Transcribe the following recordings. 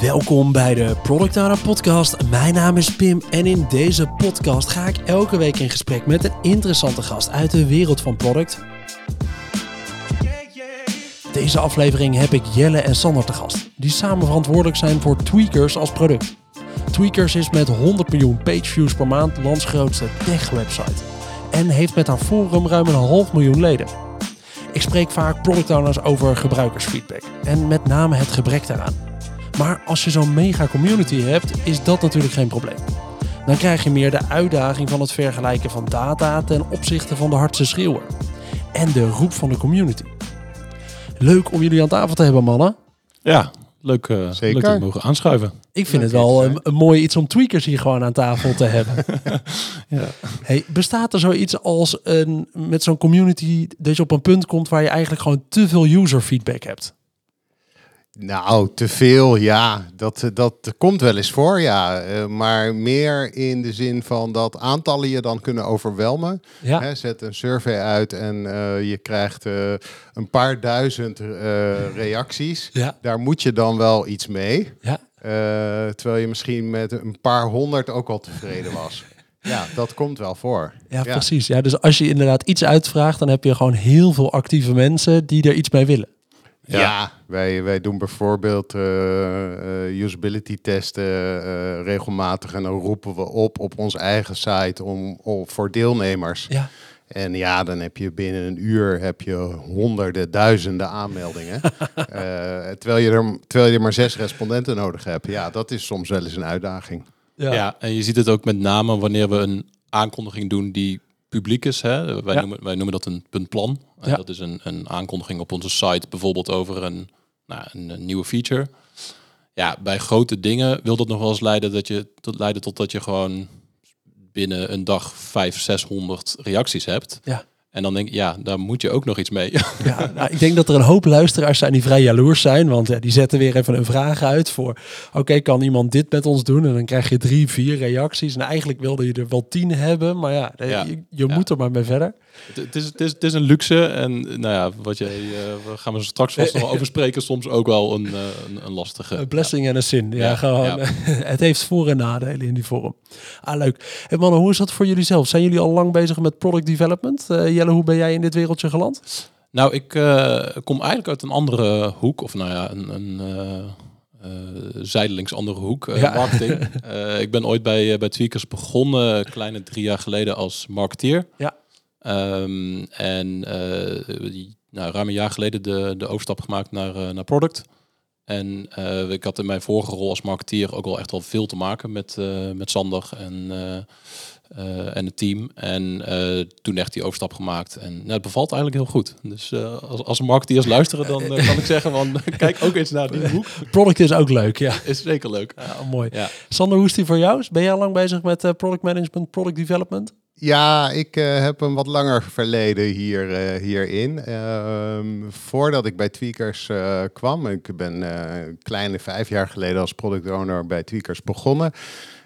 Welkom bij de Product Owner Podcast. Mijn naam is Pim en in deze podcast ga ik elke week in gesprek met een interessante gast uit de wereld van product. Deze aflevering heb ik Jelle en Sander te gast, die samen verantwoordelijk zijn voor Tweakers als product. Tweakers is met 100 miljoen pageviews per maand lands grootste tech-website en heeft met haar forum ruim een half miljoen leden. Ik spreek vaak product owners over gebruikersfeedback en met name het gebrek daaraan. Maar als je zo'n mega community hebt, is dat natuurlijk geen probleem. Dan krijg je meer de uitdaging van het vergelijken van data ten opzichte van de hardste schreeuwer. En de roep van de community. Leuk om jullie aan tafel te hebben, mannen. Ja, leuk, uh, Zeker. leuk dat we mogen aanschuiven. Ik vind Leuk het wel een mooi iets om tweakers hier gewoon aan tafel te hebben. Ja. Hey, bestaat er zoiets als een, met zo'n community dat je op een punt komt waar je eigenlijk gewoon te veel user feedback hebt? Nou, te veel, ja. Dat, dat komt wel eens voor, ja. Eh, maar meer in de zin van dat aantallen je dan kunnen overwelmen. Ja, Hè, zet een survey uit en eh, je krijgt eh, een paar duizend eh, reacties. ja, Daar moet je dan wel iets mee. ja. Eh, terwijl je misschien met een paar honderd ook al tevreden was. Ja, dat komt wel voor. Ja, precies. Ja, dus als je inderdaad iets uitvraagt, dan heb je gewoon heel veel actieve mensen die er iets mee willen. Ja, wij, wij doen bijvoorbeeld eh, eh, usability testen eh, regelmatig en dan roepen we op op onze eigen site om, om voor deelnemers. Ja, En ja, dan heb je binnen een uur heb je honderden, duizenden aanmeldingen. Eh, terwijl, je er, terwijl je maar zes respondenten nodig hebt. Ja, dat is soms wel eens een uitdaging. ja. Ja. en je ziet het ook met name wanneer we een aankondiging doen die publiek is. Hè? Wij, Ja. noemen, wij noemen dat een puntplan. En Ja. Dat is een, een aankondiging op onze site, bijvoorbeeld over een, nou, een, een nieuwe feature. Ja, bij grote dingen wil dat nog wel eens leiden, dat je, tot, leiden tot dat je gewoon binnen een dag 500, 600 reacties hebt. Ja. En dan denk ik, ja, daar moet je ook nog iets mee. Ja, nou, ik denk dat er een hoop luisteraars zijn die vrij jaloers zijn. Want ja, die zetten weer even een vraag uit voor... Oké, kan iemand dit met ons doen? En dan krijg je drie, vier reacties. En eigenlijk wilde je er wel tien hebben. Maar ja, Ja, je, je ja. moet er maar mee verder. Het, het, is, het, is, het is een luxe en nou ja, wat jij, eh, we gaan we straks vast nog over spreken, soms ook wel een, eh, een, een lastige. Een blessing en een zin. Ja, gewoon. het heeft voor- en nadelen in die vorm. Ah, leuk. En mannen, hoe is dat voor jullie zelf? Zijn jullie al lang bezig met product development? Eh, Jelle, hoe ben jij in dit wereldje geland? Nou, ik eh, kom eigenlijk uit een andere hoek, of nou ja, een, een eh, eh, zijdelings andere hoek, Ja. marketing. Ik ben ooit bij, bij Tweakers begonnen, kleine drie jaar geleden als marketeer. Ja. Ehm, en die- nou, ruim een jaar geleden de, de overstap gemaakt naar, naar product. En ik had in mijn vorige rol als marketeer ook wel echt wel veel te maken met, met Sander en, eh, en het team. En eh, toen echt die overstap gemaakt. En nou, het bevalt eigenlijk heel goed. Dus eh, als, als marketeers luisteren, dan kan ik zeggen van kijk ook eens naar die hoek. Product is ook leuk, ja. Is zeker leuk. ja mooi. Ja. Sander, hoe is die voor jou? Ben jij al lang bezig met eh, product management, product development? Ja, ik eh, heb een wat langer verleden hier, eh, hierin. Ehm, voordat ik bij Tweakers eh, kwam, ik ben eh, een kleine vijf jaar geleden als product owner bij Tweakers begonnen,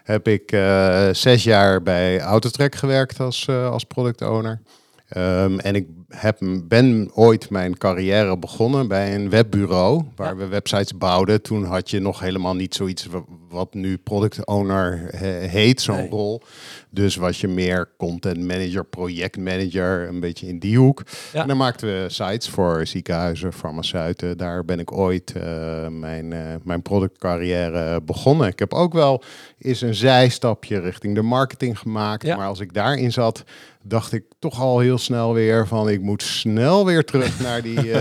heb ik eh, zes jaar bij Autotrack gewerkt als, eh, als product owner. Ehm, en ik heb, ben ooit mijn carrière begonnen bij een webbureau waar Ja. we websites bouwden. Toen had je nog helemaal niet zoiets wat nu product owner he- heet, zo'n Nee. rol. Dus was je meer content manager, projectmanager, een beetje in die hoek. Ja. En dan maakten we sites voor ziekenhuizen, farmaceuten. Daar ben ik ooit eh, mijn, eh, mijn productcarrière begonnen. Ik heb ook wel eens een zijstapje richting de marketing gemaakt. Ja. Maar als ik daarin zat, dacht ik toch al heel snel weer van ik moet snel weer terug naar, die, eh,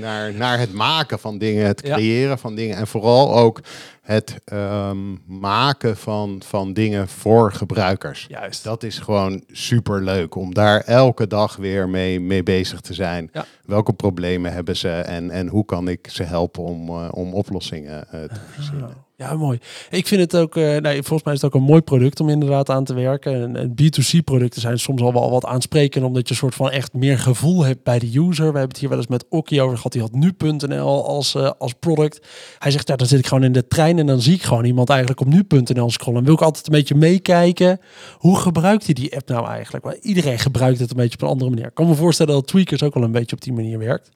naar, naar het maken van dingen, het Ja. creëren van dingen en vooral ook het ehm, maken van, van dingen voor gebruikers. Juist. Dat is gewoon super leuk om daar elke dag weer mee, mee bezig te zijn. Ja. Welke problemen hebben ze en, en hoe kan ik ze helpen om, eh, om oplossingen eh, te verzinnen? Ja, mooi. Ik vind het ook, eh, nee, volgens mij is het ook een mooi product om inderdaad aan te werken. En, en B2C-producten zijn soms al wel wat aansprekend, omdat je soort van echt meer gevoel hebt bij de user. We hebben het hier wel eens met Okkie over gehad. Die had nu.nl als, eh, als product. Hij zegt, ja, dan zit ik gewoon in de trein en dan zie ik gewoon iemand eigenlijk op nu.nl scrollen. En wil ik altijd een beetje meekijken. Hoe gebruikt hij die app nou eigenlijk? Want iedereen gebruikt het een beetje op een andere manier. Ik kan me voorstellen dat Tweakers ook wel een beetje op die manier werkt.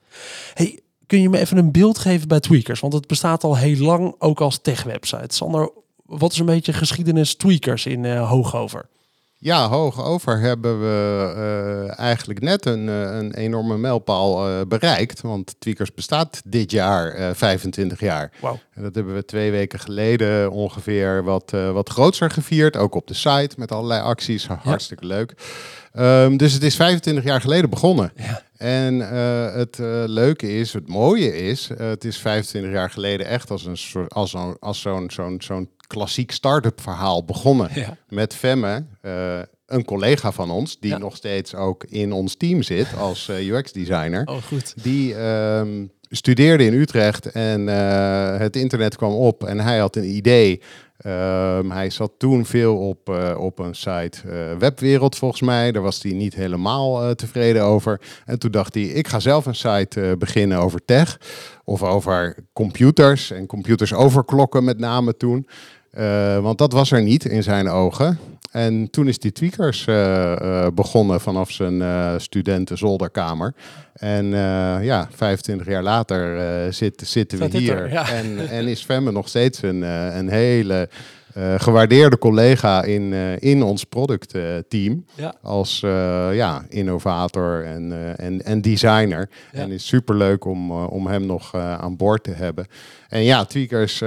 Hey, Kun je me even een beeld geven bij Tweakers? Want het bestaat al heel lang ook als tech-website. Sander, wat is een beetje geschiedenis Tweakers in uh, Hoogover? Ja, hoog over hebben we uh, eigenlijk net een, uh, een enorme mijlpaal uh, bereikt. Want Tweakers bestaat dit jaar 25 jaar. Wow. En dat hebben we twee weken geleden ongeveer wat, wat groter gevierd. Ook op de site met allerlei acties. Hartstikke leuk. Um, dus het is 25 jaar geleden begonnen. Ja. En het leuke is, het mooie is, het is 25 jaar geleden echt als een soort, als zo'n als zo'n zo'n zo'n klassiek start-up verhaal begonnen. Ja. Met Femme, een collega van ons, die Ja. nog steeds ook in ons team zit als UX-designer. Oh, goed. Die ehm, studeerde in Utrecht en het internet kwam op en hij had een idee. Um, hij zat toen veel op, uh, op een site uh, Webwereld volgens mij. Daar was hij niet helemaal uh, tevreden over. En toen dacht hij, ik ga zelf een site beginnen over tech. Of over computers en computers overklokken met name toen. want dat was er niet in zijn ogen. En toen is die Tweakers begonnen vanaf zijn studenten zolderkamer. En ja, 25 jaar later zit, zitten we hier. er, ja. en, en is Femme nog steeds een, een hele uh, gewaardeerde collega in, uh, in ons productteam. Ja. Als ja, innovator en, en, en designer. Ja. En is superleuk om, om hem nog aan boord te hebben. En ja, Tweakers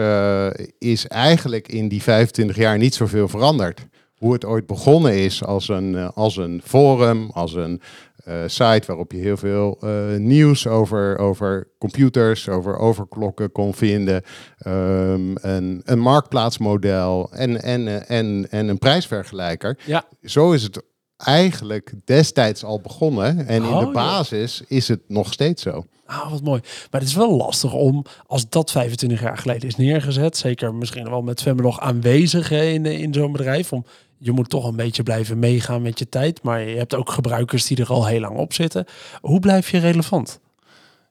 is eigenlijk in die 25 jaar niet zoveel veranderd. Hoe het ooit begonnen is als een, als een forum, als een uh, site waarop je heel veel uh, nieuws over, over computers, over overklokken kon vinden. Um, een, een marktplaatsmodel en, en, en, en een prijsvergelijker. Ja. Zo is het eigenlijk destijds al begonnen. En in Oh, de ja. basis is het nog steeds zo. Ah, wat mooi. Maar het is wel lastig om, als dat 25 jaar geleden is neergezet, zeker misschien wel met Femme nog aanwezig in, in zo'n bedrijf, om je moet toch een beetje blijven meegaan met je tijd. Maar je hebt ook gebruikers die er al heel lang op zitten. Hoe blijf je relevant?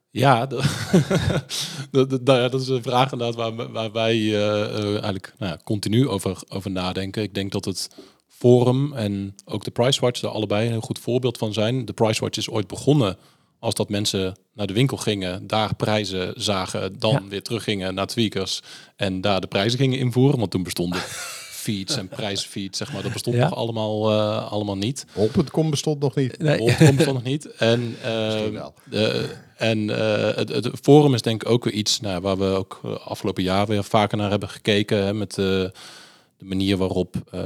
Ja, dat, dat, dat, is een vraag inderdaad waar, waar wij uh, uh, eigenlijk nou ja, continu over, over nadenken. Ik denk dat het Forum en ook de Pricewatch er allebei een heel goed voorbeeld van zijn. De Pricewatch is ooit begonnen als dat mensen naar de winkel gingen, daar prijzen zagen, dan Ja. weer teruggingen naar Tweakers en daar de prijzen gingen invoeren. Want toen bestonden feeds en prijsfeeds, zeg maar, dat bestond Ja. nog allemaal, uh, allemaal niet. Bol.com bestond nog niet. Nee. Bol.com bestond nog niet. En, uh, en uh, het, het forum is denk ik ook weer iets nou, waar we ook afgelopen jaar weer vaker naar hebben gekeken. Hè, met de, de manier waarop uh,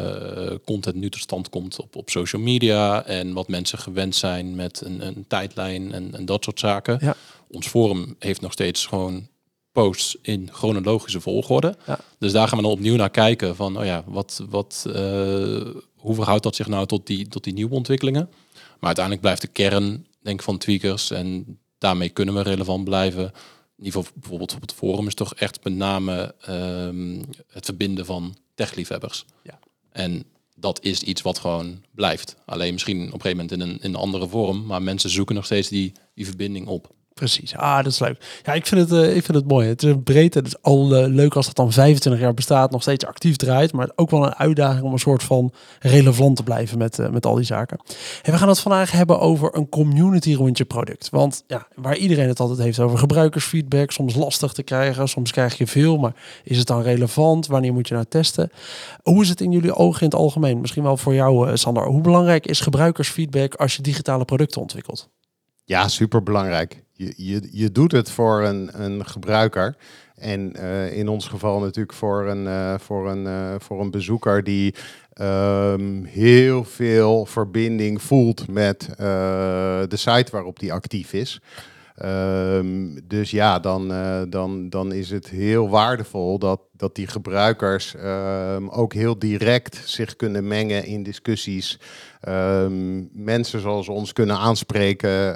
content nu tot stand komt op, op social media. En wat mensen gewend zijn met een, een tijdlijn en, en dat soort zaken. Ja. Ons forum heeft nog steeds gewoon posts in chronologische volgorde. Ja. Dus daar gaan we dan opnieuw naar kijken van, oh ja, wat, wat, uh, hoe verhoudt dat zich nou tot die, tot die nieuwe ontwikkelingen? Maar uiteindelijk blijft de kern, denk ik, van tweakers en daarmee kunnen we relevant blijven. In ieder geval bijvoorbeeld op het forum is toch echt met name um, het verbinden van techliefhebbers. Ja. En dat is iets wat gewoon blijft. Alleen misschien op een gegeven moment in een, in een andere vorm, maar mensen zoeken nog steeds die, die verbinding op. Precies, ah, dat is leuk. Ja, ik vind het, uh, ik vind het mooi. Het is breed. Het is al uh, leuk als het dan 25 jaar bestaat, nog steeds actief draait. Maar ook wel een uitdaging om een soort van relevant te blijven met, uh, met al die zaken. En we gaan het vandaag hebben over een community rond je product. Want ja, waar iedereen het altijd heeft over gebruikersfeedback, soms lastig te krijgen, soms krijg je veel. Maar is het dan relevant? Wanneer moet je nou testen? Hoe is het in jullie ogen in het algemeen? Misschien wel voor jou, Sander. Hoe belangrijk is gebruikersfeedback als je digitale producten ontwikkelt? Ja, super belangrijk. Je, je, doet het voor een, een gebruiker. En uh, in ons geval natuurlijk voor een, uh, voor een, uh, voor een bezoeker die um, heel veel verbinding voelt met de site waarop die actief is. Um, dus ja, dan, dan, dan is het heel waardevol dat, dat die gebruikers um, ook heel direct zich kunnen mengen in discussies. Mensen zoals ons kunnen aanspreken.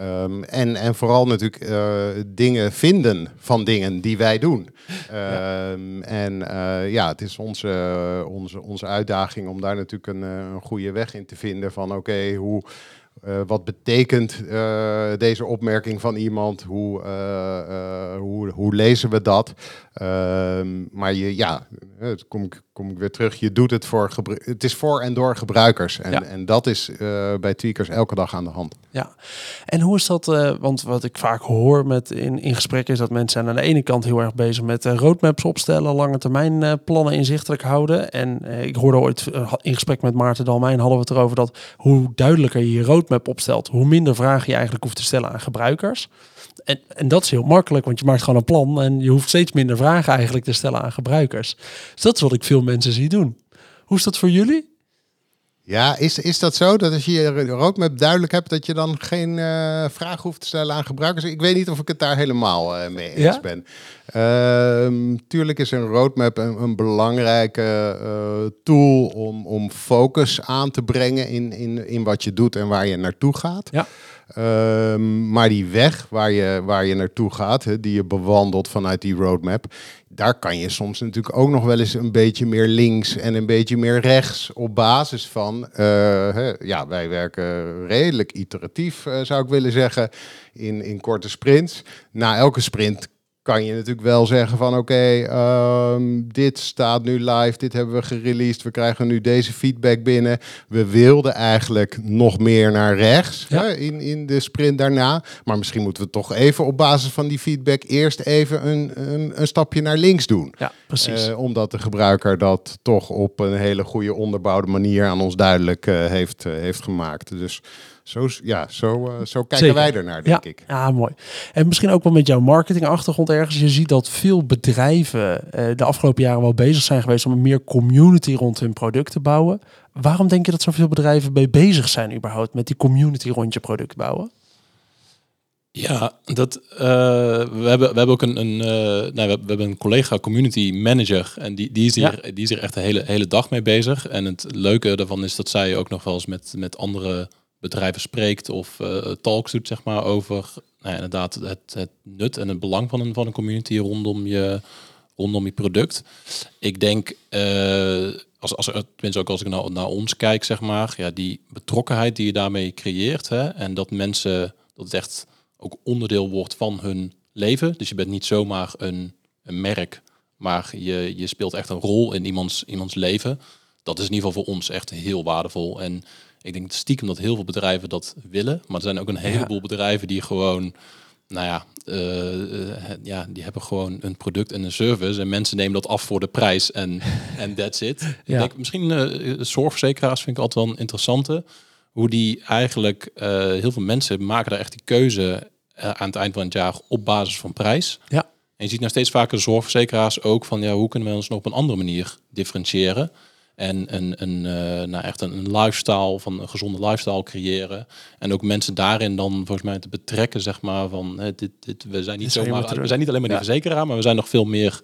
Um, en, en vooral natuurlijk uh, dingen vinden van dingen die wij doen. Ja. En uh, ja, het is onze, onze, onze uitdaging om daar natuurlijk een, een goede weg in te vinden van oké, okay, hoe. Uh, wat betekent uh, deze opmerking van iemand? Hoe, uh, hoe, hoe, lezen we dat? Ehm, maar je, ja, het kom ik, kom ik weer terug. Je doet het voor het is voor en door gebruikers. En, Ja. en dat is eh, bij tweakers elke dag aan de hand. Ja, en hoe is dat? eh, want wat ik vaak hoor met in, in gesprekken is dat mensen aan de ene kant heel erg bezig met eh, roadmaps opstellen, lange termijn eh, plannen inzichtelijk houden. En ik hoorde ooit in gesprek met Maarten Dalmijn hadden we het erover dat hoe duidelijker je je roadmap opstelt, hoe minder vragen je eigenlijk hoeft te stellen aan gebruikers. En, en dat is heel makkelijk, want je maakt gewoon een plan en je hoeft steeds minder vragen eigenlijk te stellen aan gebruikers. Dus dat is wat ik veel mensen zie doen. Hoe is dat voor jullie? Ja, is, is dat zo? Dat als je je roadmap duidelijk hebt, dat je dan geen eh vraag hoeft te stellen aan gebruikers? Ik weet niet of ik het daar helemaal eh, mee eens Ja? ben. Ehm, tuurlijk is een roadmap een, een belangrijke eh, tool om, om focus aan te brengen in, in, in wat je doet en waar je naartoe gaat. Ja. Ehm, maar die weg waar je, waar je naartoe gaat, die je bewandelt vanuit die roadmap, daar kan je soms natuurlijk ook nog wel eens een beetje meer links en een beetje meer rechts op basis van, eh, hè, ja, wij werken redelijk iteratief, eh, zou ik willen zeggen, in, in korte sprints. Na elke sprint kan je natuurlijk wel zeggen van oké, ehm, dit staat nu live, dit hebben we gereleased, we krijgen nu deze feedback binnen. We wilden eigenlijk nog meer naar rechts Ja. hè, in, in de sprint daarna. Maar misschien moeten we toch even op basis van die feedback eerst even een, een, een stapje naar links doen. Ja, precies. Eh, omdat de gebruiker dat toch op een hele goede onderbouwde manier aan ons duidelijk eh, heeft, eh, heeft gemaakt. Dus zo, ja, zo, eh, zo kijken Zeker. wij ernaar, denk ja, ik. Ja, mooi. En misschien ook wel met jouw marketingachtergrond ergens. Je ziet dat veel bedrijven eh, de afgelopen jaren wel bezig zijn geweest om meer community rond hun product te bouwen. Waarom denk je dat zoveel bedrijven mee bezig zijn überhaupt met die community rond je product bouwen? Ja, dat, eh, we, hebben, we hebben ook een, een, eh, nou, we, we hebben een collega community manager en die, die, is hier, die is hier echt de hele, hele dag mee bezig. En het leuke daarvan is dat zij ook nog wel eens met, met andere bedrijven spreekt of eh, talks doet, zeg maar, over nou inderdaad het, het nut en het belang van een, van een community rondom je, rondom je product. Ik denk, eh, als, als, tenminste ook als ik naar, naar ons kijk, zeg maar, ja, die betrokkenheid die je daarmee creëert hè, en dat mensen, dat het echt ook onderdeel wordt van hun leven. Dus je bent niet zomaar een, een merk, maar je, je speelt echt een rol in iemands, iemands leven. Dat is in ieder geval voor ons echt heel waardevol. En ik denk stiekem dat heel veel bedrijven dat willen. Maar er zijn ook een heleboel bedrijven die gewoon, nou ja, eh, eh, ja, die hebben gewoon een product en een service. En mensen nemen dat af voor de prijs en en that's it. Ik Ja. denk, misschien eh zorgverzekeraars vind ik altijd wel een interessante. Hoe die eigenlijk, heel veel mensen maken daar echt die keuze aan het eind van het jaar op basis van prijs. Ja. En je ziet nou steeds vaker zorgverzekeraars ook van, ja, hoe kunnen we ons nog op een andere manier differentiëren? En een, een, eh, nou echt een, een lifestyle, van een gezonde lifestyle creëren. En ook mensen daarin dan volgens mij te betrekken, zeg maar, van hè, dit, dit, we zijn niet zomaar, we zijn niet alleen maar die Ja. verzekeraar, maar we zijn nog veel meer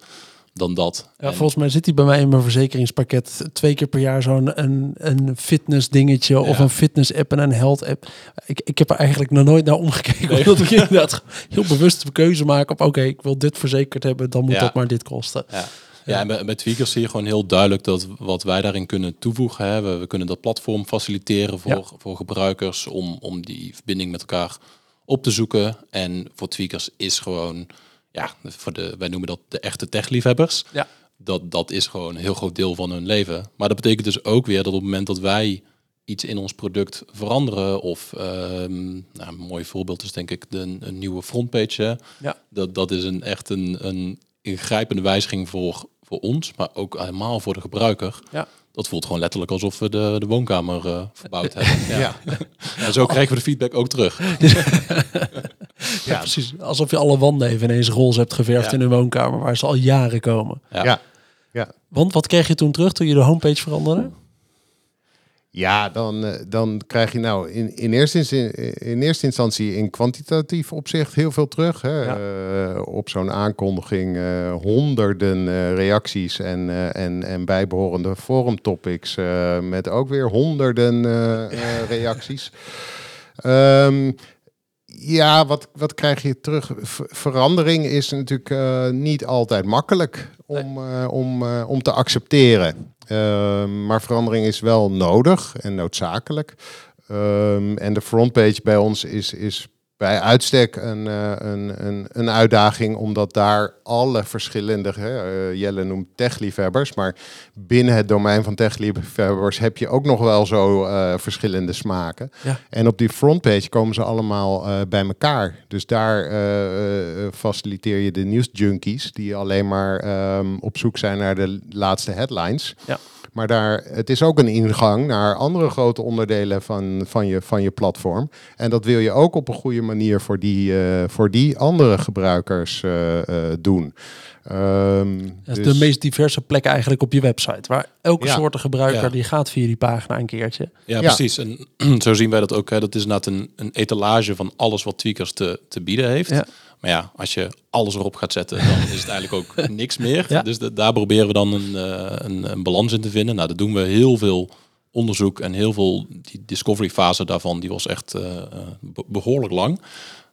dan dat. Ja, En- volgens mij zit hij bij mij in mijn verzekeringspakket twee keer per jaar zo'n een, een fitness dingetje of een fitness app en een health app. Ik, ik heb er eigenlijk nog nooit naar omgekeken. Nee. Omdat ik inderdaad heel bewust de keuze maak op oké, ik wil dit verzekerd hebben, dan moet Ja. dat maar dit kosten. Ja. Ja, en bij Tweakers zie je gewoon heel duidelijk dat wat wij daarin kunnen toevoegen. Hè, we, we kunnen dat platform faciliteren voor, Ja. voor gebruikers om, om die verbinding met elkaar op te zoeken. En voor Tweakers is gewoon, ja, voor de, wij noemen dat de echte techliefhebbers. Ja. Dat, dat is gewoon een heel groot deel van hun leven. Maar dat betekent dus ook weer dat op het moment dat wij iets in ons product veranderen. Of ehm, nou, een mooi voorbeeld is denk ik de, een nieuwe frontpage. hè. Ja. Dat, dat is een, echt een, een ingrijpende wijziging voor, voor ons, maar ook helemaal voor de gebruiker. Ja. Dat voelt gewoon letterlijk alsof we de, de woonkamer eh, verbouwd hebben. Ja. Ja. En zo krijgen we de feedback ook terug. Ja, precies. Alsof je alle wanden even ineens roze hebt geverfd Ja. in een woonkamer waar ze al jaren komen. Ja. Ja. Ja. Want wat kreeg je toen terug toen je de homepage veranderde? Ja, dan, eh, dan krijg je nou in, in, eerste instantie, in eerste instantie in kwantitatief opzicht heel veel terug. Hè. Eh, op zo'n aankondiging eh, honderden reacties en, en, en bijbehorende forum topics eh, met ook weer honderden reacties. Ehm, ja, wat, wat krijg je terug? Ver- verandering is natuurlijk niet altijd makkelijk om, om, om te accepteren. Ehm, maar verandering is wel nodig en noodzakelijk. Ehm, en de frontpage bij ons is, is bij uitstek een, eh, een, een, een uitdaging, omdat daar alle verschillende, hè, eh, Jelle noemt techliefhebbers, maar binnen het domein van techliefhebbers heb je ook nog wel zo eh, verschillende smaken. Ja. En op die frontpage komen ze allemaal bij elkaar. Dus daar faciliteer je de nieuwsjunkies die alleen maar ehm, op zoek zijn naar de laatste headlines. Ja. Maar daar, het is ook een ingang naar andere grote onderdelen van, van, je, van je platform. En dat wil je ook op een goede manier voor die, eh, voor die andere gebruikers eh, eh, doen. Ehm, Dat is dus- de meest diverse plek eigenlijk op je website. Waar elke Ja. soort gebruiker Ja. die gaat via die pagina een keertje. Ja, Ja. precies. En zo zien wij dat ook. Hè. Dat is inderdaad een, een etalage van alles wat Tweakers te, te bieden heeft. Maar ja, als je alles erop gaat zetten, dan is het eigenlijk ook niks meer. Ja. Dus da- daar proberen we dan een, eh, een, een balans in te vinden. Nou, dat doen we heel veel onderzoek en heel veel die discovery fase daarvan, die was echt eh, eh, be- behoorlijk lang.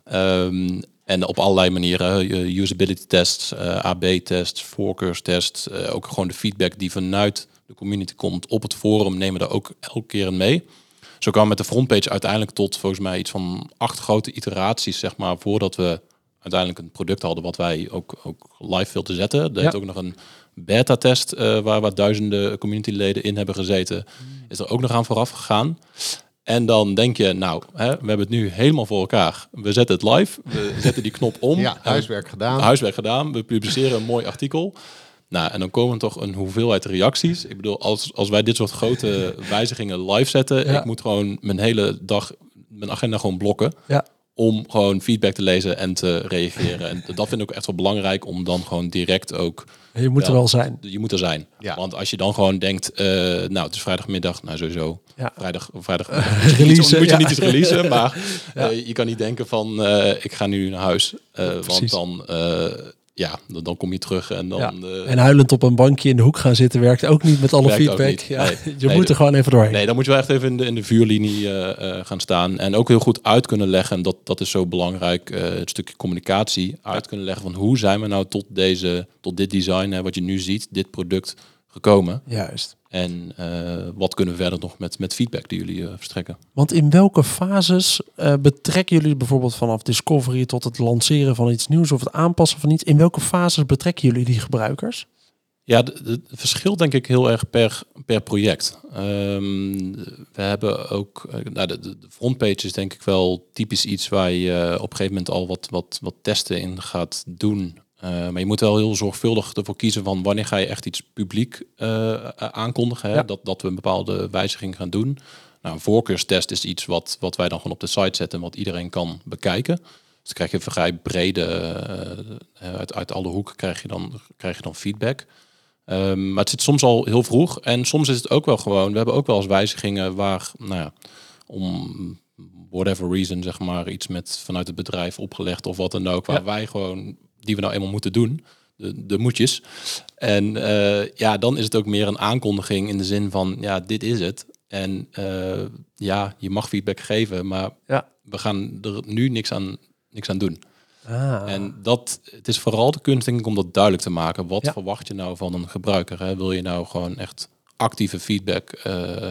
Ehm, en op allerlei manieren, usability tests, AB-tests, voorkeurstests, ook gewoon de feedback die vanuit de community komt op het forum, nemen we daar ook elke keer in mee. Zo kwam met de frontpage uiteindelijk tot volgens mij iets van acht grote iteraties, zeg maar, voordat we uiteindelijk een product hadden wat wij ook, ook live wilden zetten. Er Ja. heeft ook nog een beta-test eh, waar, waar duizenden communityleden in hebben gezeten. Is er ook nog aan vooraf gegaan. En dan denk je, nou, hè, we hebben het nu helemaal voor elkaar. We zetten het live, we zetten die knop om. ja, huiswerk gedaan. huiswerk gedaan. We publiceren een mooi artikel. Nou, en dan komen toch een hoeveelheid reacties. Ik bedoel, als, als wij dit soort grote wijzigingen live zetten, Ja. ik moet gewoon mijn hele dag, mijn agenda gewoon blokken. Ja. Om gewoon feedback te lezen en te reageren. En dat vind ik ook echt wel belangrijk om dan gewoon direct ook. Je moet er wel zijn. Je moet er zijn. Ja. Want als je dan gewoon denkt, eh, nou, het is vrijdagmiddag, nou sowieso. Ja. Vrijdag, vrijdag Releasen, moet je ja. niet eens releasen, maar Ja. eh, je kan niet denken van, eh, ik ga nu naar huis. Eh, want dan, eh, ja, dan, kom je terug en dan... Ja. eh, En huilend op een bankje in de hoek gaan zitten werkt ook niet met alle feedback. Ja, Nee. je Nee, moet er gewoon even doorheen. Nee, dan moet je wel echt even in de, in de vuurlinie eh, eh, gaan staan. En ook heel goed uit kunnen leggen. En dat, dat is zo belangrijk. het stukje communicatie. Uit kunnen leggen van hoe zijn we nou tot, deze, tot dit design, hè, wat je nu ziet, dit product gekomen. Juist. En eh, wat kunnen we verder nog met, met feedback die jullie eh, verstrekken? Want in welke fases eh, betrekken jullie bijvoorbeeld vanaf discovery tot het lanceren van iets nieuws of het aanpassen van iets? In welke fases betrekken jullie die gebruikers? Ja, het verschilt denk ik heel erg per, per project. Ehm, we hebben ook, nou, de, frontpage is denk ik wel typisch iets waar je op een gegeven moment al wat, wat, wat testen in gaat doen. Eh, maar je moet wel heel zorgvuldig ervoor kiezen van wanneer ga je echt iets publiek eh, aankondigen. Hè? Ja. Dat, dat we een bepaalde wijziging gaan doen. Nou, een voorkeurstest is iets wat, wat wij dan gewoon op de site zetten en wat iedereen kan bekijken. Dus krijg je een vrij brede, eh, uit, uit alle hoeken krijg je dan, krijg je dan feedback. Ehm, maar het zit soms al heel vroeg. En soms is het ook wel gewoon. We hebben ook wel eens wijzigingen waar, nou ja, om whatever reason, zeg maar, iets met vanuit het bedrijf opgelegd of wat dan ook, waar Ja. wij gewoon, die we nou eenmaal moeten doen, de, de moetjes. En eh, ja, dan is het ook meer een aankondiging in de zin van, ja, dit is het. En eh, ja, je mag feedback geven, maar Ja. we gaan er nu niks aan, niks aan doen. Ah. En dat, het is vooral de kunst denk ik om dat duidelijk te maken. Wat Ja. verwacht je nou van een gebruiker? Hè? Wil je nou gewoon echt actieve feedback, eh,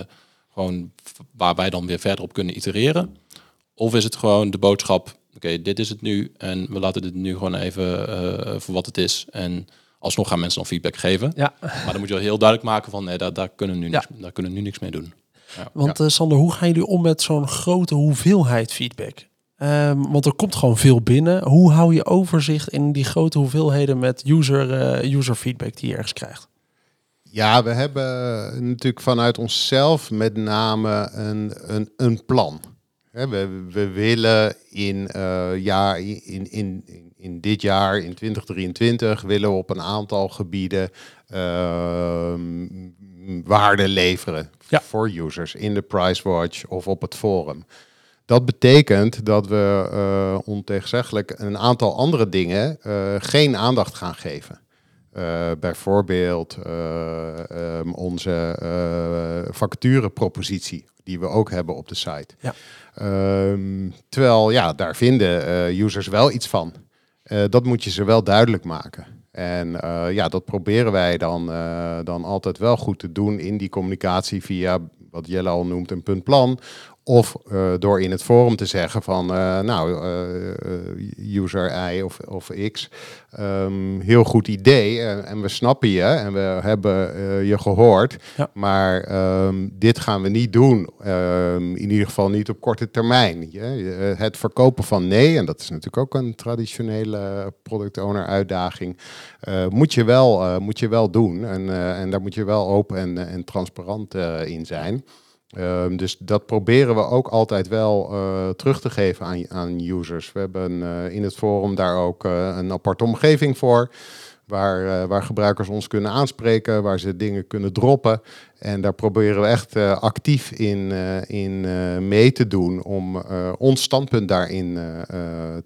gewoon v- waar wij dan weer verder op kunnen itereren? Of is het gewoon de boodschap, oké, dit is het nu en we laten dit nu gewoon even eh, voor wat het is. En alsnog gaan mensen dan feedback geven. ja, Maar dan moet je wel heel duidelijk maken van, nee, daar, daar, kunnen, we nu Ja. niks, daar kunnen we nu niks mee doen. want eh, Sander, hoe gaan jullie om met zo'n grote hoeveelheid feedback? Ehm, want er komt gewoon veel binnen. Hoe hou je overzicht in die grote hoeveelheden met user, eh, user feedback die je ergens krijgt? Ja, we hebben natuurlijk vanuit onszelf met name een, een, een plan. We, we willen in, eh, ja, in, in, in, dit jaar, in 2023, willen we op een aantal gebieden ehm, waarde leveren Ja. voor users in de Pricewatch of op het forum. Dat betekent dat we eh ontegenzeggelijk een aantal andere dingen eh, geen aandacht gaan geven. Bijvoorbeeld eh, ehm, onze eh vacaturepropositie, die we ook hebben op de site. Ja. Ehm, terwijl, ja, daar vinden eh, users wel iets van. Eh, dat moet je ze wel duidelijk maken. En eh, ja, dat proberen wij dan, dan altijd wel goed te doen in die communicatie via wat Jelle al noemt een puntplan. Of uh, door in het forum te zeggen van, uh, nou, uh, user I of, of X, um, heel goed idee en we snappen je en we hebben je gehoord, ja. maar um, dit gaan we niet doen, um, in ieder geval niet op korte termijn. Je, het verkopen van nee, en dat is natuurlijk ook een traditionele product owner uitdaging, moet, je wel, moet je wel doen en, en daar moet je wel open en, en transparant in zijn. Um, dus dat proberen we ook altijd wel uh, terug te geven aan, aan users. We hebben uh, in het forum daar ook uh, een aparte omgeving voor. Waar, waar gebruikers ons kunnen aanspreken, waar ze dingen kunnen droppen. En daar proberen we echt actief in, in mee te doen om ons standpunt daarin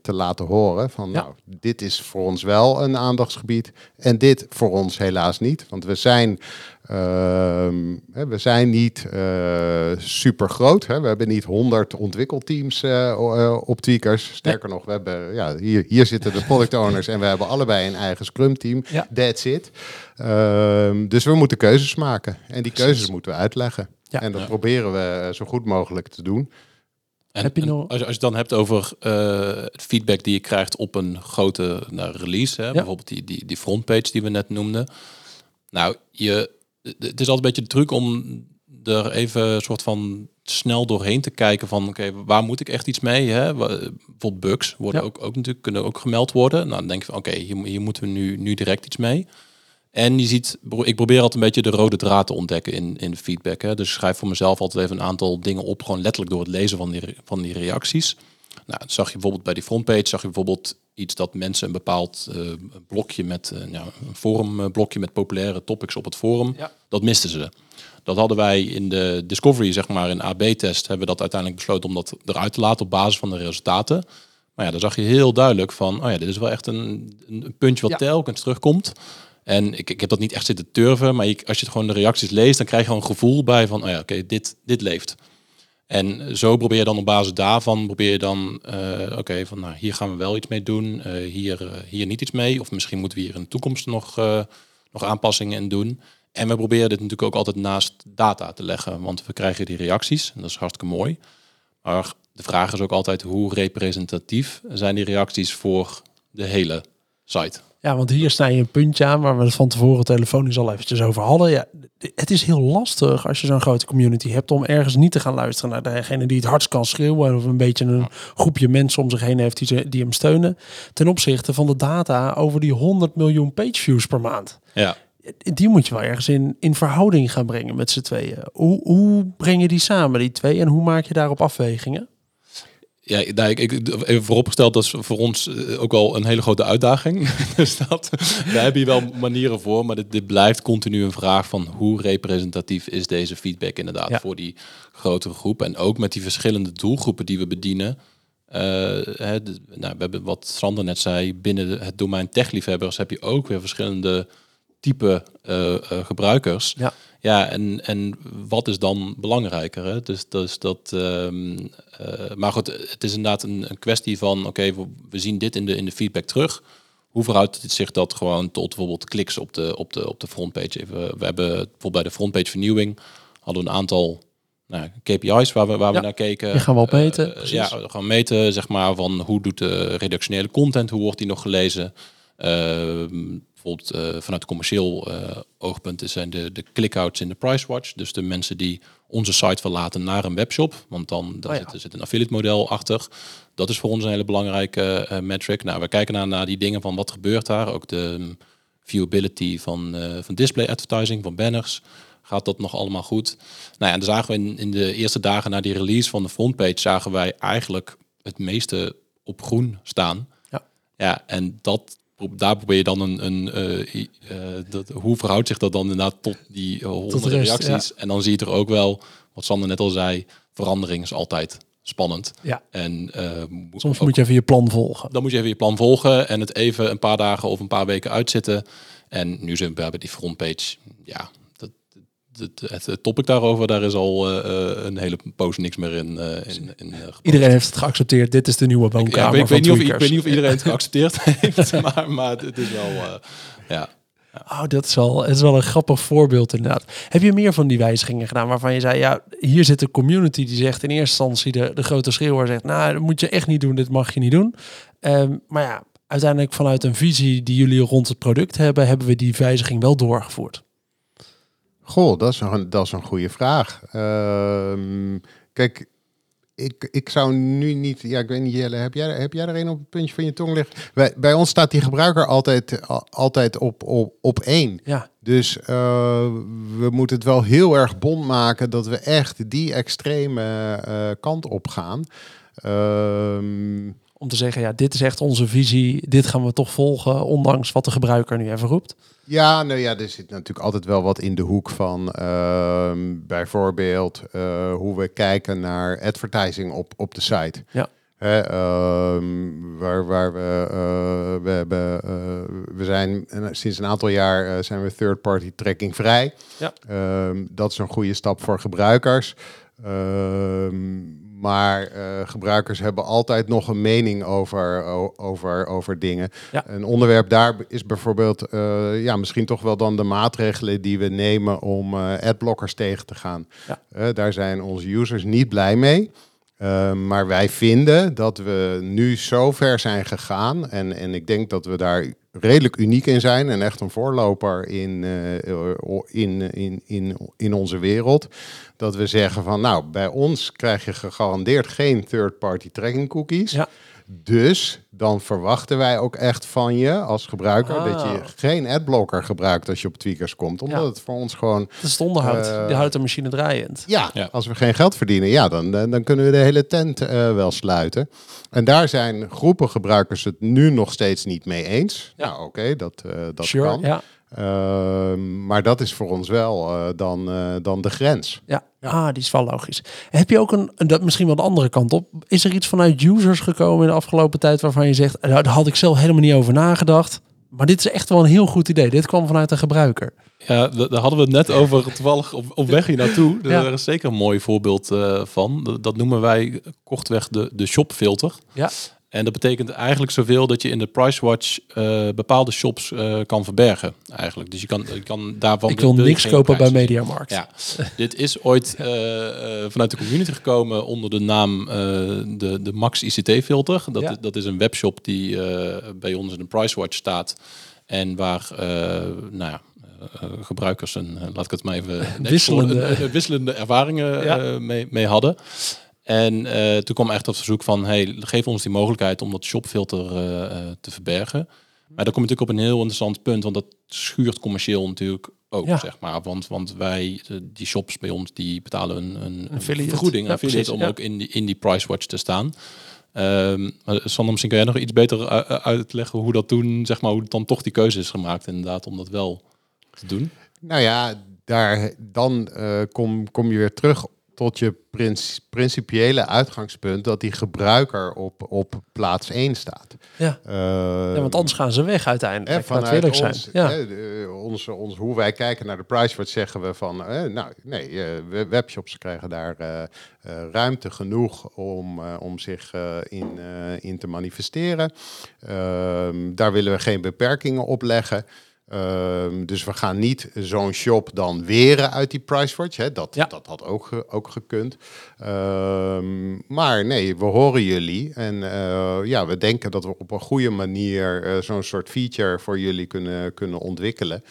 te laten horen. Van nou, dit is voor ons wel een aandachtsgebied en dit voor ons helaas niet. Want we zijn Ehm, we zijn niet uh, super groot. Hè. We hebben niet 100 ontwikkelteams uh, op Tweakers. Sterker nog, we hebben, ja, hier, hier zitten de product owners en we hebben allebei een eigen Scrum team. Ja. That's it. Um, dus we moeten keuzes maken. En die keuzes moeten we uitleggen. Ja. En dat proberen we zo goed mogelijk te doen. En, Heb je nog... als, je, als je het dan hebt over het feedback die je krijgt op een grote nou, release, hè, bijvoorbeeld die, die, die frontpage die we net noemden. Nou, je, het is altijd een beetje de truc om er even een soort van snel doorheen te kijken van oké, waar moet ik echt iets mee? Hè? Bijvoorbeeld bugs worden ook, ook natuurlijk kunnen ook gemeld worden. Nou, dan denk je van oké, hier, hier moeten we nu, nu direct iets mee. En je ziet, ik probeer altijd een beetje de rode draad te ontdekken in, in de feedback. Hè. Dus schrijf voor mezelf altijd even een aantal dingen op, gewoon letterlijk door het lezen van die, van die reacties. Nou, zag je bijvoorbeeld bij die frontpage, zag je bijvoorbeeld iets dat mensen een bepaald uh, blokje met uh, ja, een forumblokje met populaire topics op het forum, ja. dat misten ze. Dat hadden wij in de Discovery, zeg maar, in AB-test, hebben we dat uiteindelijk besloten om dat eruit te laten op basis van de resultaten. Maar ja, dan zag je heel duidelijk van, oh ja, dit is wel echt een, een puntje wat telkens terugkomt. En ik, ik heb dat niet echt zitten turven, maar als je gewoon de reacties leest, dan krijg je gewoon een gevoel bij van, oh ja, oké, dit, dit leeft. En zo probeer je dan op basis daarvan, probeer je dan, uh, oké, van nou, hier gaan we wel iets mee doen, uh, hier, uh, hier niet iets mee. Of misschien moeten we hier in de toekomst nog, nog aanpassingen in doen. En we proberen dit natuurlijk ook altijd naast data te leggen, want we krijgen die reacties en dat is hartstikke mooi. Maar de vraag is ook altijd hoe representatief zijn die reacties voor de hele site. Ja, want hier sta je een puntje aan waar we het van tevoren telefonisch al eventjes over hadden. Ja, het is heel lastig als je zo'n grote community hebt om ergens niet te gaan luisteren naar degene die het hardst kan schreeuwen of een beetje een groepje mensen om zich heen heeft die, ze, die hem steunen. Ten opzichte van de data over die 100 miljoen page views per maand. Ja. Die moet je wel ergens in, in verhouding gaan brengen met z'n tweeën. Hoe, hoe breng je die samen, die twee, en hoe maak je daarop afwegingen? Ja, nou, ik, ik, even vooropgesteld, dat is voor ons eh, ook wel een hele grote uitdaging. dus dat, daar heb je wel manieren voor, maar dit, dit, blijft continu een vraag van hoe representatief is deze feedback inderdaad voor die grotere groep. En ook met die verschillende doelgroepen die we bedienen. Uh, hè, nou, we hebben wat Sander net zei, binnen het domein techliefhebbers heb je ook weer verschillende type uh, gebruikers. Ja. Ja, en, en wat is dan belangrijker? Hè? Dus, dus dat. Um, uh, maar goed, het is inderdaad een, een kwestie van: oké, we, we, zien dit in de, in de feedback terug. Hoe verhoudt het zich dat gewoon tot bijvoorbeeld kliks op de, op de, op de frontpage? Even, we hebben bijvoorbeeld bij de frontpage vernieuwing hadden we een aantal nou, KPI's waar we, waar we naar keken. Die gaan we op meten. Uh, ja, we gaan meten, zeg maar, van hoe doet de redactionele content, hoe wordt die nog gelezen? Uh, bijvoorbeeld uh, vanuit commercieel uh, oogpunt zijn de, de click-outs in de price watch. Dus de mensen die onze site verlaten naar een webshop. Want dan daar oh zit, zit, een affiliate model achter. Dat is voor ons een hele belangrijke uh, metric. Nou, we kijken naar, naar die dingen van wat gebeurt daar. Ook de um, viewability van, van display advertising, van banners. Gaat dat nog allemaal goed? Nou ja, en dan zagen we in, in de eerste dagen na die release van de frontpage... zagen wij eigenlijk het meeste op groen staan. Ja, ja en dat daar probeer je dan een, een uh, uh, dat, hoe verhoudt zich dat dan inderdaad tot die honderden reacties? En dan zie je er ook wel, wat Sander net al zei, verandering is altijd spannend. Ja. En soms moet je even je plan volgen. Dan moet je even je plan volgen en het even een paar dagen of een paar weken uitzitten. En nu zijn we bij die frontpage. Ja, het, het, topic daarover, daar is al uh, een hele poos niks meer in. Uh, in, in iedereen heeft het geaccepteerd. Dit is de nieuwe woonkamer. Ik, ik, weet, niet of, ik weet niet of iedereen het geaccepteerd heeft, maar, maar het is wel. ja. Oh, dat is wel, het is wel een grappig voorbeeld inderdaad. Heb je meer van die wijzigingen gedaan waarvan je zei, ja, hier zit een community die zegt in eerste instantie de, de grote schreeuwer zegt, nou, dat moet je echt niet doen, dit mag je niet doen. Ehm, maar ja, uiteindelijk vanuit een visie die jullie rond het product hebben, hebben we die wijziging wel doorgevoerd. Goh, dat is een, dat is een goede vraag. Ehm, kijk, ik, ik zou nu niet, ja, ik weet niet, Jelle, heb jij, heb jij er een op het puntje van je tong liggen? Bij, bij ons staat die gebruiker altijd, al- altijd op, op, op één. Ja, Dus eh, we moeten het wel heel erg bond maken dat we echt die extreme eh, kant op gaan. Ehm, om te zeggen, ja, dit is echt onze visie, dit gaan we toch volgen, ondanks wat de gebruiker nu even roept. Ja, nou ja, er zit natuurlijk altijd wel wat in de hoek van ehm, bijvoorbeeld eh, hoe we kijken naar advertising op, op de site. Ja. Hè, ehm, waar, waar we, eh, we hebben, eh, we zijn sinds een aantal jaar zijn we third party tracking vrij. Ja. Ehm, dat is een goede stap voor gebruikers. Maar eh, gebruikers hebben altijd nog een mening over, over, over dingen. Ja. Een onderwerp daar is bijvoorbeeld eh, ja, misschien toch wel dan de maatregelen die we nemen om eh, adblockers tegen te gaan. Ja. Daar zijn onze users niet blij mee. Uh, maar wij vinden dat we nu zo ver zijn gegaan. En, en ik denk dat we daar redelijk uniek in zijn. En echt een voorloper in, uh, in, in, in, in onze wereld. Dat we zeggen van nou, bij ons krijg je gegarandeerd geen third-party tracking cookies. Ja. Dus dan verwachten wij ook echt van je als gebruiker Ah. dat je geen adblocker gebruikt als je op tweakers komt. Omdat Ja. het voor ons gewoon Dat is het onderhoud, Eh, die houdt de machine draaiend. ja, Ja. als we geen geld verdienen, ja, dan, dan kunnen we de hele tent eh, wel sluiten. En daar zijn groepen gebruikers het nu nog steeds niet mee eens. Ja. Nou, oké, dat, eh, dat sure, kan. ja. Ehm, maar dat is voor ons wel eh, dan, eh, dan de grens. Ja. Ah, die is wel logisch. Heb je ook een, een- dat misschien wel de andere kant op? Is er iets vanuit users gekomen in de afgelopen tijd waarvan je zegt, nou, daar had ik zelf helemaal niet over nagedacht. Maar dit is echt wel een heel goed idee. Dit kwam vanuit de gebruiker. Ja, da- daar hadden we het net over toevallig op, op weg hier naartoe. Ja. Daar is zeker een mooi voorbeeld eh, van. Dat, dat noemen wij kortweg de, de shopfilter. Ja. En dat betekent eigenlijk zoveel dat je in de Pricewatch eh bepaalde shops eh, kan verbergen. Eigenlijk. Dus je kan, je kan daarvan. ik wil niks kopen bij. Mediamarkt. Ja, dit is ooit eh, vanuit de community gekomen onder de naam de, de Max ICT filter. Dat, Ja. dat is een webshop die bij ons in de Pricewatch staat. En waar nou ja, gebruikers een, laat ik het maar even Wisselende- wisselende ervaringen Ja. mee, mee hadden. En eh, toen kwam echt het verzoek van, hey, geef ons die mogelijkheid om dat shopfilter eh, eh, te verbergen. Maar dan kom je natuurlijk op een heel interessant punt, want dat schuurt commercieel natuurlijk ook, Ja. zeg maar. Want, want wij, die shops bij ons, die betalen een, een, een vergoeding, een Ja, precies, om ja. ook in die, in die Pricewatch te staan. Ehm maar Sander, misschien kan jij nog iets beter uitleggen hoe dat toen, zeg maar, hoe dan toch die keuze is gemaakt inderdaad om dat wel te doen. Nou ja, daar, dan eh, kom, kom je weer terug tot je prins, principiële uitgangspunt dat die gebruiker op, op plaats 1 staat. Ja. Eh, Ja, want anders gaan ze weg uiteindelijk. Eerlijk zijn. ons, Ja. de- onze, ons, hoe wij kijken naar de Pricewatch zeggen we van, eh, nou nee, eh, we- webshops krijgen daar eh, eh, ruimte genoeg om, eh, om zich eh, in, eh, in te manifesteren. Ehm, daar willen we geen beperkingen op leggen. Ehm, dus we gaan niet zo'n shop dan weren uit die Pricewatch. Hè. Dat, Ja. dat had ook, ook gekund. Ehm, maar nee, we horen jullie. En eh, ja, we denken dat we op een goede manier eh, zo'n soort feature voor jullie kunnen, kunnen ontwikkelen.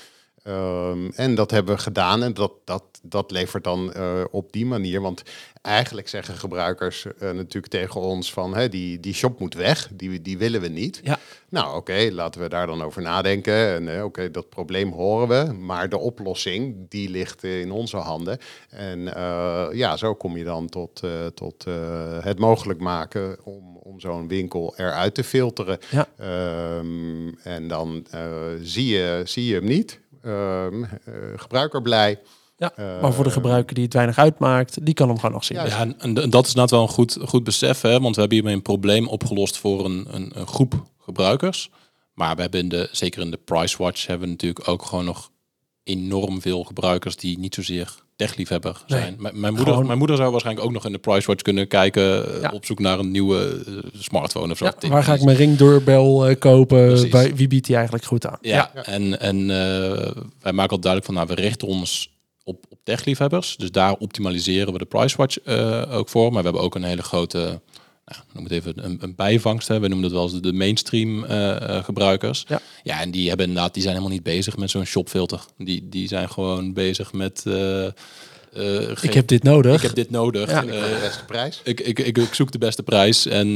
Ehm, en dat hebben we gedaan en dat, dat, dat levert dan eh, op die manier. Want eigenlijk zeggen gebruikers eh, natuurlijk tegen ons van hè, die, die shop moet weg, die, die willen we niet. Ja. Nou oké, laten we daar dan over nadenken. En eh, oké, dat probleem horen we, maar de oplossing die ligt in onze handen. En ja, zo kom je dan tot, tot het mogelijk maken om, om zo'n winkel eruit te filteren. Ja. Ehm, en dan zie, je, zie je hem niet. Ehm, eh, gebruiker blij. Ja, Eh, maar voor de gebruiker die het weinig uitmaakt, die kan hem gewoon nog zien. Ja, en, en dat is inderdaad wel een goed, goed besef, hè? want we hebben hiermee een probleem opgelost voor een, een, een groep gebruikers. Maar we hebben in de, zeker in de Price Watch hebben we natuurlijk ook gewoon nog enorm veel gebruikers die niet zozeer techliefhebber zijn. Mijn, moeder, gewoon- mijn moeder zou waarschijnlijk ook nog in de price watch kunnen kijken eh, Ja. op zoek naar een nieuwe eh, smartphone of zo. Ja, waar ga ik mijn ringdeurbel eh, kopen? Bij, wie biedt die eigenlijk goed aan? Ja, en, en eh, wij maken al duidelijk van, nou, we richten ons op, op techliefhebbers. Dus daar optimaliseren we de PriceWatch eh ook voor. Maar we hebben ook een hele grote, nou, noem het even, een, een bijvangst. Hè. We noemen dat wel eens de mainstream eh, eh, gebruikers. Ja. ja, en die hebben inderdaad, die zijn helemaal niet bezig met zo'n shopfilter. Die, die zijn gewoon bezig met... eh, eh, Ik heb dit nodig. ik heb dit nodig. Ja. Eh, de beste prijs. ik, ik, ik, ik zoek de beste prijs. En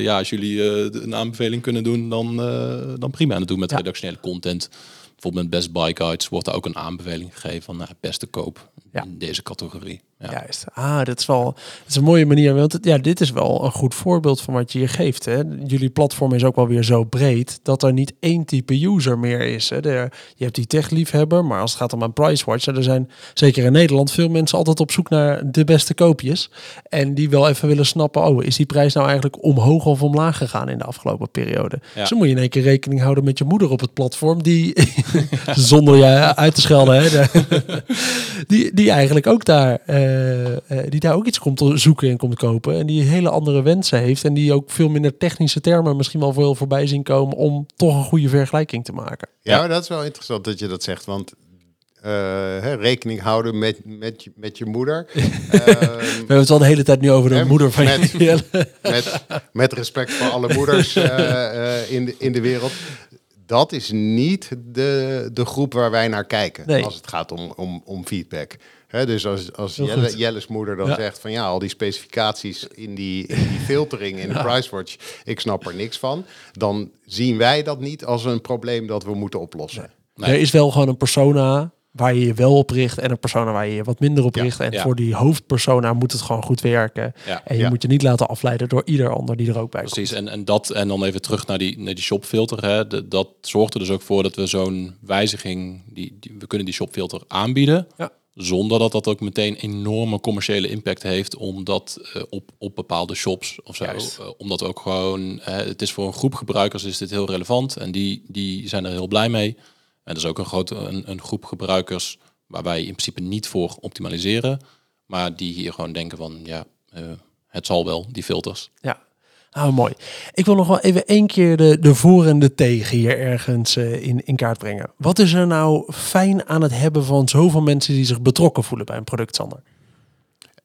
ja, als jullie eh, een aanbeveling kunnen doen, dan, eh, dan prima. En dat doen met Ja. redactionele content. Bijvoorbeeld met Best Buy Guides wordt er ook een aanbeveling gegeven van nou, beste koop Ja. in deze categorie. Ja. Juist. Ah, dat is wel dat is een mooie manier. Want het- ja, dit is wel een goed voorbeeld van wat je hier geeft. Hè. Jullie platform is ook wel weer zo breed dat er niet één type user meer is. Hè. Je hebt die tech-liefhebber, maar als het gaat om een PriceWatch, er zijn zeker in Nederland veel mensen altijd op zoek naar de beste koopjes. En die wel even willen snappen, oh, is die prijs nou eigenlijk omhoog of omlaag gegaan in de afgelopen periode? Ja. Dus dan moet je in één keer rekening houden met je moeder op het platform, die, zonder je uit te schelden, hè, die, die eigenlijk ook daar, eh, die daar ook iets komt te zoeken en komt kopen. En die hele andere wensen heeft. En die ook veel minder technische termen misschien wel veel voorbij zien komen om toch een goede vergelijking te maken. Ja, dat is wel interessant dat je dat zegt, want eh, hè, rekening houden met, met, je- met je moeder. Ehm, We hebben het wel de hele tijd nu over de Hè, moeder van met- met, met respect voor alle moeders eh, eh, in, de, in de wereld. Dat is niet de, de groep waar wij naar kijken Nee. als het gaat om, om, om feedback. Dus als, als Jelle. Jelle's moeder dan Ja. zegt van ja, al die specificaties in die, in die filtering in de PriceWatch, ik snap er niks van. Dan zien wij dat niet als een probleem dat we moeten oplossen. Nee. Er is wel gewoon een persona waar je je wel op richt en een persona waar je je wat minder op richt. En voor die hoofdpersona moet het gewoon goed werken. En je moet je niet laten afleiden door ieder ander die er ook bij Precies, komt. en, en dat en dan even terug naar die, naar die shopfilter. Hè. De- dat zorgt er dus ook voor dat we zo'n wijziging, die, die, we kunnen die shopfilter aanbieden. Ja. Zonder dat dat ook meteen enorme commerciële impact heeft, omdat eh, op, op bepaalde shops of zo. Eh, omdat ook gewoon, het is voor een groep gebruikers is dit heel relevant en die, die zijn er heel blij mee. En dat is ook een grote een, een groep gebruikers waar wij in principe niet voor optimaliseren, maar die hier gewoon denken van ja, eh, het zal wel, die filters. Ja. Nou, mooi. Ik wil nog wel even één keer de, de voor en de tegen hier ergens eh, in, in kaart brengen. Wat is er nou fijn aan het hebben van zoveel mensen die zich betrokken voelen bij een product, Sander?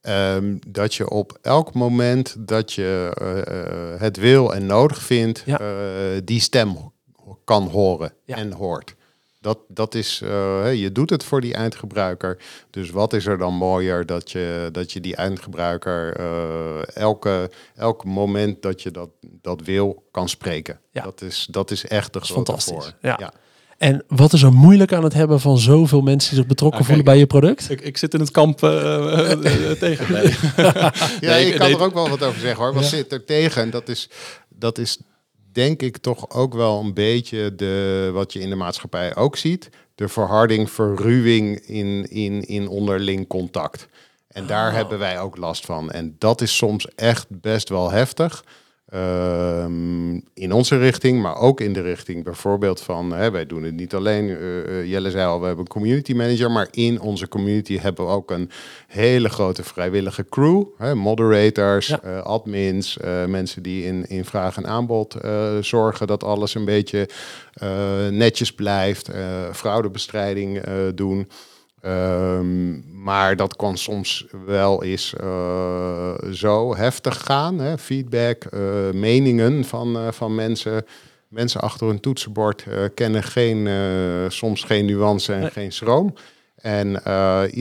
Ehm, dat je op elk moment dat je eh, het wil en nodig vindt, Ja. eh, die stem kan horen Ja. en hoort. Dat, dat is, eh, hè, je doet het voor die eindgebruiker. Dus wat is er dan mooier dat je, dat je die eindgebruiker eh, elke, elk moment dat je dat, dat wil kan spreken. Ja. Dat, is, dat is echt de grote fantastisch. voor. Ja. En wat is er moeilijk aan het hebben van zoveel mensen die zich betrokken Ah, voelen kijk. bij je product? Ik, ik zit in het kamp eh, tegen. Nee. Ja, Nee, ik kan nee, er ook wel wat over zeggen hoor. Wat Ja. zit er tegen? En dat is, dat is denk ik toch ook wel een beetje de, wat je in de maatschappij ook ziet. De verharding, verruwing in, in, in onderling contact. En daar Oh. hebben wij ook last van. En dat is soms echt best wel heftig. Ehm, in onze richting, maar ook in de richting bijvoorbeeld van, hè, wij doen het niet alleen, eh, eh, Jelle zei al, we hebben een community manager, maar in onze community hebben we ook een hele grote vrijwillige crew, hè, moderators, Ja. eh, admins, mensen die in, in vraag en aanbod zorgen dat alles een beetje netjes blijft, fraudebestrijding doen. Ehm, maar dat kan soms wel eens eh, zo heftig gaan. Hè? Feedback, eh, meningen van, eh, van mensen. Mensen achter hun toetsenbord kennen geen, soms geen nuance en Nee. geen schroom. En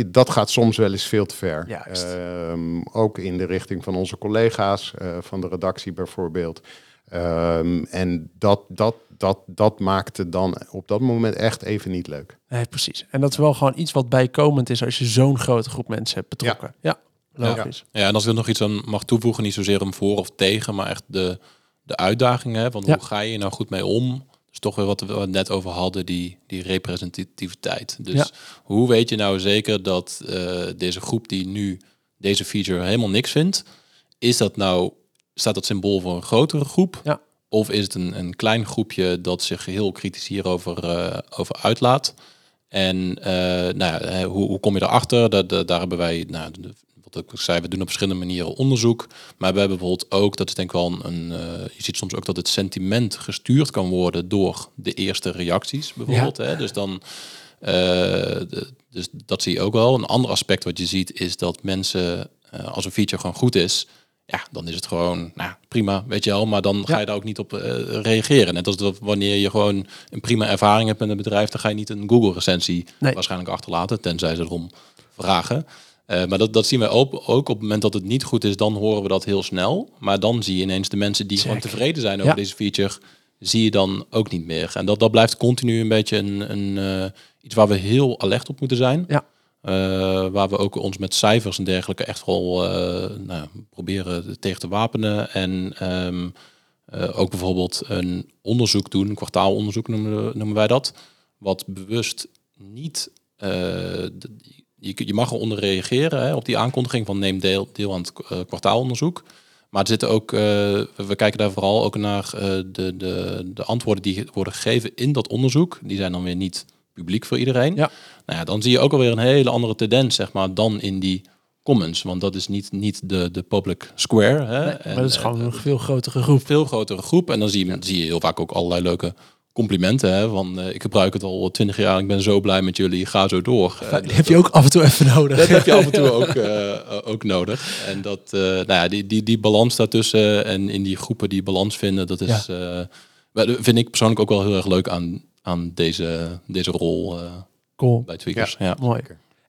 dat gaat soms wel eens veel te ver. Ehm, ook in de richting van onze collega's, van de redactie bijvoorbeeld. Ehm, en dat, dat, dat, dat maakte dan op dat moment echt even niet leuk. Nee, precies. En dat is wel gewoon iets wat bijkomend is als je zo'n grote groep mensen hebt betrokken. Ja, logisch. Ja, en als ik er nog iets aan mag toevoegen, niet zozeer om voor of tegen, maar echt de, de uitdaging. Hè, want Ja. hoe ga je nou goed mee om? Dus toch weer wat we het net over hadden, die, die representativiteit. Dus Ja. hoe weet je nou zeker dat eh, deze groep die nu deze feature helemaal niks vindt, is dat nou, staat dat symbool voor een grotere groep? Ja. Of is het een, een klein groepje dat zich heel kritisch hierover eh, over uitlaat? En uh, nou ja, hoe, hoe, kom je erachter? Dat, dat, daar hebben wij, nou, wat ik zei, we doen op verschillende manieren onderzoek. Maar we hebben bijvoorbeeld ook, dat is denk ik wel een, uh, je ziet soms ook dat het sentiment gestuurd kan worden door de eerste reacties bijvoorbeeld. Hè? Dus dan, uh, de, dus dat zie je ook wel. Een ander aspect wat je ziet is dat mensen, als een feature gewoon goed is, ja, dan is het gewoon nou, prima, weet je wel. Maar dan ga je daar ook niet op uh, reageren. Net als dat wanneer je gewoon een prima ervaring hebt met een bedrijf, dan ga je niet een Google-recensie waarschijnlijk achterlaten, tenzij ze erom vragen. Uh, maar dat, dat zien wij ook, ook op het moment dat het niet goed is, dan horen we dat heel snel. Maar dan zie je ineens de mensen die gewoon tevreden zijn over deze feature, zie je dan ook niet meer. En dat, dat blijft continu een beetje een, een uh, iets waar we heel alert op moeten zijn. Ja. Uh, waar we ook ons met cijfers en dergelijke echt wel uh, nou, proberen tegen te wapenen. En um, uh, ook bijvoorbeeld een onderzoek doen, een kwartaalonderzoek noemen, noemen wij dat. Wat bewust niet. Je, mag eronder reageren hè, op die aankondiging van neem deel, deel aan het kwartaalonderzoek. Maar er zitten ook, we kijken daar vooral ook naar de, de, de antwoorden die worden gegeven in dat onderzoek. Die zijn dan weer niet publiek voor iedereen. Ja. Nou ja, dan zie je ook alweer een hele andere tendens, zeg maar, dan in die comments. Want dat is niet, niet de, de public square. Hè? Nee, maar dat is gewoon een veel grotere groep. Veel grotere groep. En dan zie je, zie je heel vaak ook allerlei leuke complimenten. Hè? Van uh, ik gebruik het al twintig jaar, ik ben zo blij met jullie, ga zo door. Uh, dat heb je ook af en toe even nodig. Dat heb je af en toe ook, uh, ook nodig. En dat, nou ja, die, die, die balans daartussen en in die groepen die balans vinden, dat is, ja. vind ik persoonlijk ook wel heel erg leuk aan, aan deze, deze rol cool. bij Tweakers. Ja, ja. mooi.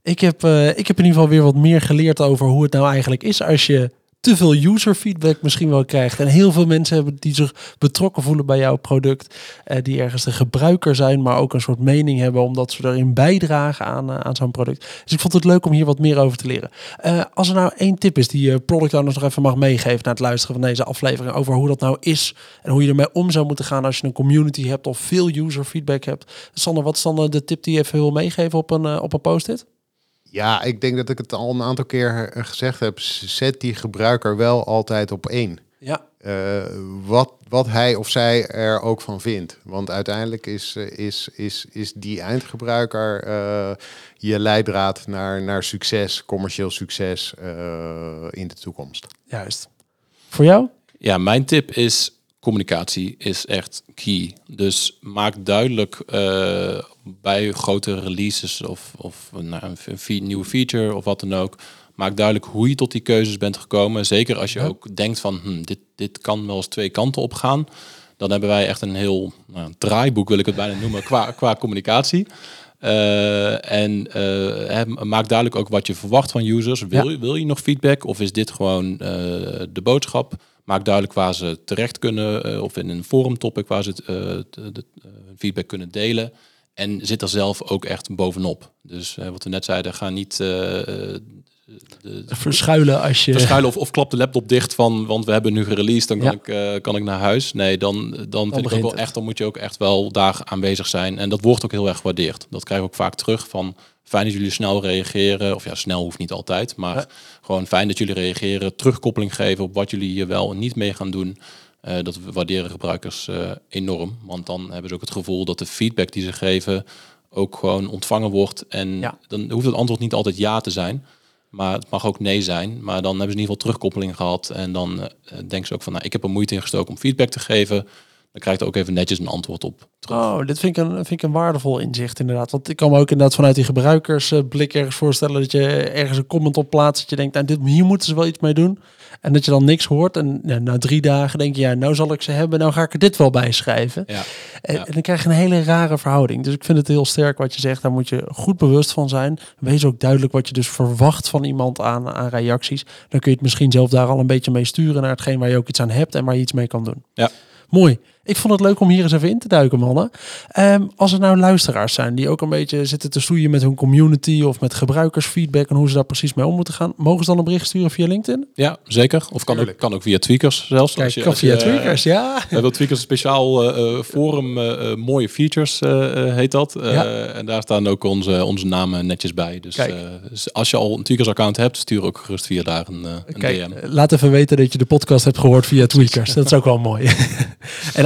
Ik heb, uh, ik heb in ieder geval weer wat meer geleerd over hoe het nou eigenlijk is als je te veel user feedback misschien wel krijgt. En heel veel mensen hebben die zich betrokken voelen bij jouw product. Uh, die ergens de gebruiker zijn, maar ook een soort mening hebben omdat ze erin bijdragen aan, uh, aan zo'n product. Dus ik vond het leuk om hier wat meer over te leren. Uh, als er nou één tip is die je product owners nog even mag meegeven na het luisteren van deze aflevering over hoe dat nou is en hoe je ermee om zou moeten gaan als je een community hebt of veel user feedback hebt. Sander, wat is dan de tip die je even wil meegeven op een, op een post-it? Ja, ik denk dat ik het al een aantal keer gezegd heb. Zet die gebruiker wel altijd op één. Ja. Uh, wat, wat hij of zij er ook van vindt. Want uiteindelijk is, is, is, is die eindgebruiker uh, je leidraad naar, naar succes, commercieel succes uh, in de toekomst. Juist. Voor jou? Ja, mijn tip is communicatie is echt key. Dus maak duidelijk uh, bij grote releases of, of een, een nieuwe feature of wat dan ook. Maak duidelijk hoe je tot die keuzes bent gekomen. Zeker als je ja. ook denkt van hm, dit, dit kan wel eens twee kanten op gaan. Dan hebben wij echt een heel nou, een draaiboek, wil ik het bijna noemen, qua, qua communicatie. Uh, en uh, maak duidelijk ook wat je verwacht van users. Wil, ja. wil je nog feedback of is dit gewoon uh, de boodschap? Maak duidelijk waar ze terecht kunnen of in een forum topic waar ze feedback kunnen delen. En zit er zelf ook echt bovenop. Dus wat we net zeiden, ga niet de, de, verschuilen als je verschuilen of, of klap de laptop dicht van want we hebben nu gereleased dan kan ja. ik uh, kan ik naar huis nee dan dan, dan vind ik ook wel het. echt dan moet je ook echt wel daar aanwezig zijn en dat wordt ook heel erg gewaardeerd dat krijg ik ook vaak terug van fijn dat jullie snel reageren of ja snel hoeft niet altijd maar ja. gewoon fijn dat jullie reageren terugkoppeling geven op wat jullie hier wel en niet mee gaan doen uh, dat waarderen gebruikers uh, enorm want dan hebben ze ook het gevoel dat de feedback die ze geven ook gewoon ontvangen wordt en ja. dan hoeft het antwoord niet altijd ja te zijn maar het mag ook nee zijn. Maar dan hebben ze in ieder geval terugkoppeling gehad. En dan uh, denken ze ook van, nou, ik heb er moeite in gestoken om feedback te geven. Dan krijgt er ook even netjes een antwoord op. Terug. Oh, dit vind ik, een, vind ik een waardevol inzicht inderdaad. Want ik kan me ook inderdaad vanuit die gebruikersblik ergens voorstellen dat je ergens een comment op plaatst. Dat je denkt, nou, dit, hier moeten ze wel iets mee doen. En dat je dan niks hoort. En na drie dagen denk je, ja, nou zal ik ze hebben. Nou ga ik er dit wel bij schrijven. Ja. En, Ja. en dan krijg je een hele rare verhouding. Dus ik vind het heel sterk wat je zegt. Daar moet je goed bewust van zijn. Wees ook duidelijk wat je dus verwacht van iemand aan, aan reacties. Dan kun je het misschien zelf daar al een beetje mee sturen naar hetgeen waar je ook iets aan hebt en waar je iets mee kan doen. Ja. Mooi. Ik vond het leuk om hier eens even in te duiken, mannen. Ehm, als er nou luisteraars zijn die ook een beetje zitten te stoeien met hun community of met gebruikersfeedback en hoe ze daar precies mee om moeten gaan, mogen ze dan een bericht sturen via LinkedIn? Ja, zeker. Of kan ook, kan ook via Tweakers zelfs. Kijk, Als je- kan als je, via eh, Tweakers, ja. We hebben Tweakers een speciaal eh, eh, forum, mooie features eh, eh, heet dat. Eh, Ja. En daar staan ook onze, onze namen netjes bij. Dus eh, dus als je al een Tweakers account hebt, stuur ook gerust via daar een, een Kijk, DM. laat even weten dat je de podcast hebt gehoord via Tweakers. Dat is ook wel mooi. en